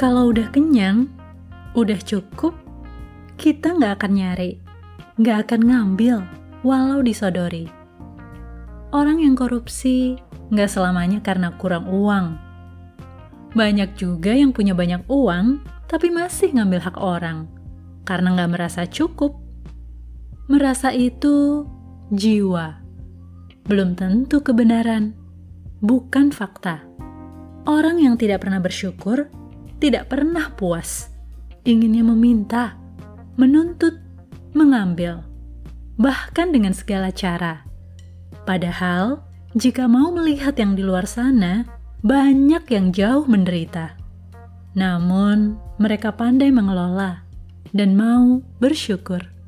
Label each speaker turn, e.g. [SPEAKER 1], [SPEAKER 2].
[SPEAKER 1] Kalau udah kenyang, udah cukup, kita nggak akan nyari, nggak akan ngambil, walau disodori. Orang yang korupsi nggak selamanya karena kurang uang. Banyak juga yang punya banyak uang, tapi masih ngambil hak orang karena nggak merasa cukup. Merasa itu jiwa, belum tentu kebenaran, bukan fakta. Orang yang tidak pernah bersyukur tidak pernah puas, inginnya meminta, menuntut, mengambil, bahkan dengan segala cara. Padahal, jika mau melihat yang di luar sana, banyak yang jauh menderita. Namun, mereka pandai mengelola dan mau bersyukur.